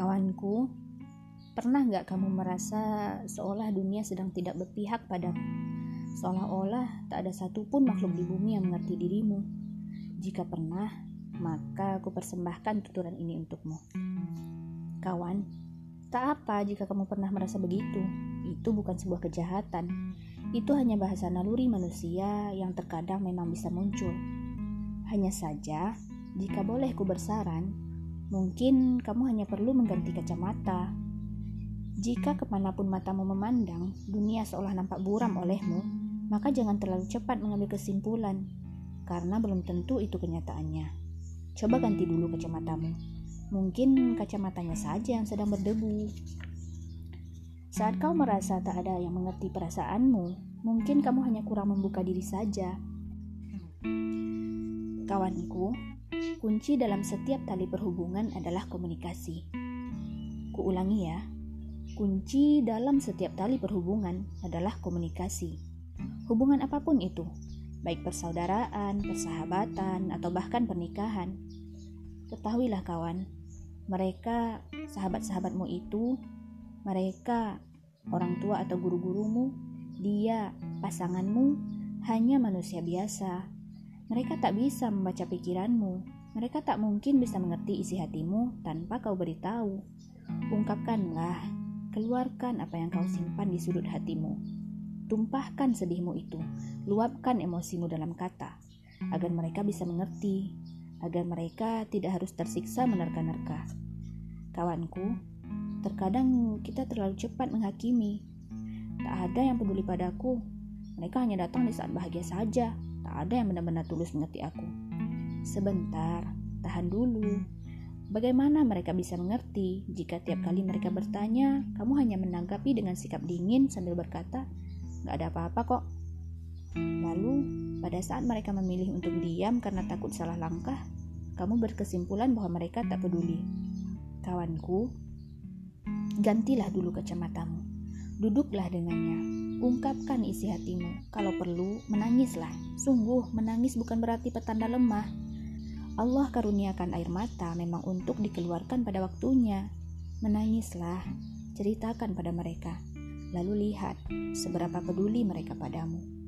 Kawanku, pernah nggak kamu merasa seolah dunia sedang tidak berpihak padamu? Seolah-olah tak ada satupun makhluk di bumi yang mengerti dirimu. Jika pernah, maka aku persembahkan tuturan ini untukmu. Kawan, tak apa jika kamu pernah merasa begitu. Itu bukan sebuah kejahatan. Itu hanya bahasa naluri manusia yang terkadang memang bisa muncul. Hanya saja, jika boleh ku bersaran, Mungkin kamu hanya perlu mengganti kacamata. Jika ke mana pun matamu memandang, dunia seolah nampak buram olehmu, maka jangan terlalu cepat mengambil kesimpulan, karena belum tentu itu kenyataannya. Coba ganti dulu kacamatamu. Mungkin kacamatanya saja yang sedang berdebu. Saat kau merasa tak ada yang mengerti perasaanmu, mungkin kamu hanya kurang membuka diri saja. Kawanku, Kunci dalam setiap tali perhubungan adalah komunikasi. Kuulangi ya, kunci dalam setiap tali perhubungan adalah komunikasi. Hubungan apa pun itu, baik persaudaraan, persahabatan, atau bahkan pernikahan. Ketahuilah kawan, mereka sahabat-sahabatmu itu, mereka orang tua atau guru-gurumu, dia pasanganmu hanya manusia biasa mereka tak bisa membaca pikiranmu. Mereka tak mungkin bisa mengerti isi hatimu tanpa kau beritahu. Ungkapkanlah, keluarkan apa yang kau simpan di sudut hatimu. Tumpahkan sedihmu itu, luapkan emosimu dalam kata, agar mereka bisa mengerti, agar mereka tidak harus tersiksa menerka-nerka. Kawanku, terkadang kita terlalu cepat menghakimi. Tak ada yang peduli padaku. Mereka hanya datang di saat bahagia saja Tak ada yang benar-benar tulus mengerti aku. Sebentar, tahan dulu. Bagaimana mereka bisa mengerti jika tiap kali mereka bertanya, kamu hanya menanggapi dengan sikap dingin sambil berkata, "Gak ada apa-apa kok." Lalu, pada saat mereka memilih untuk diam karena takut salah langkah, kamu berkesimpulan bahwa mereka tak peduli. Kawanku, gantilah dulu kacamatamu. Duduklah dengannya. Ungkapkan isi hatimu. Kalau perlu, menangislah. Sungguh, menangis bukan berarti petanda lemah. Allah karuniakan air mata memang untuk dikeluarkan pada waktunya. Menangislah, ceritakan pada mereka. Lalu lihat seberapa peduli mereka padamu.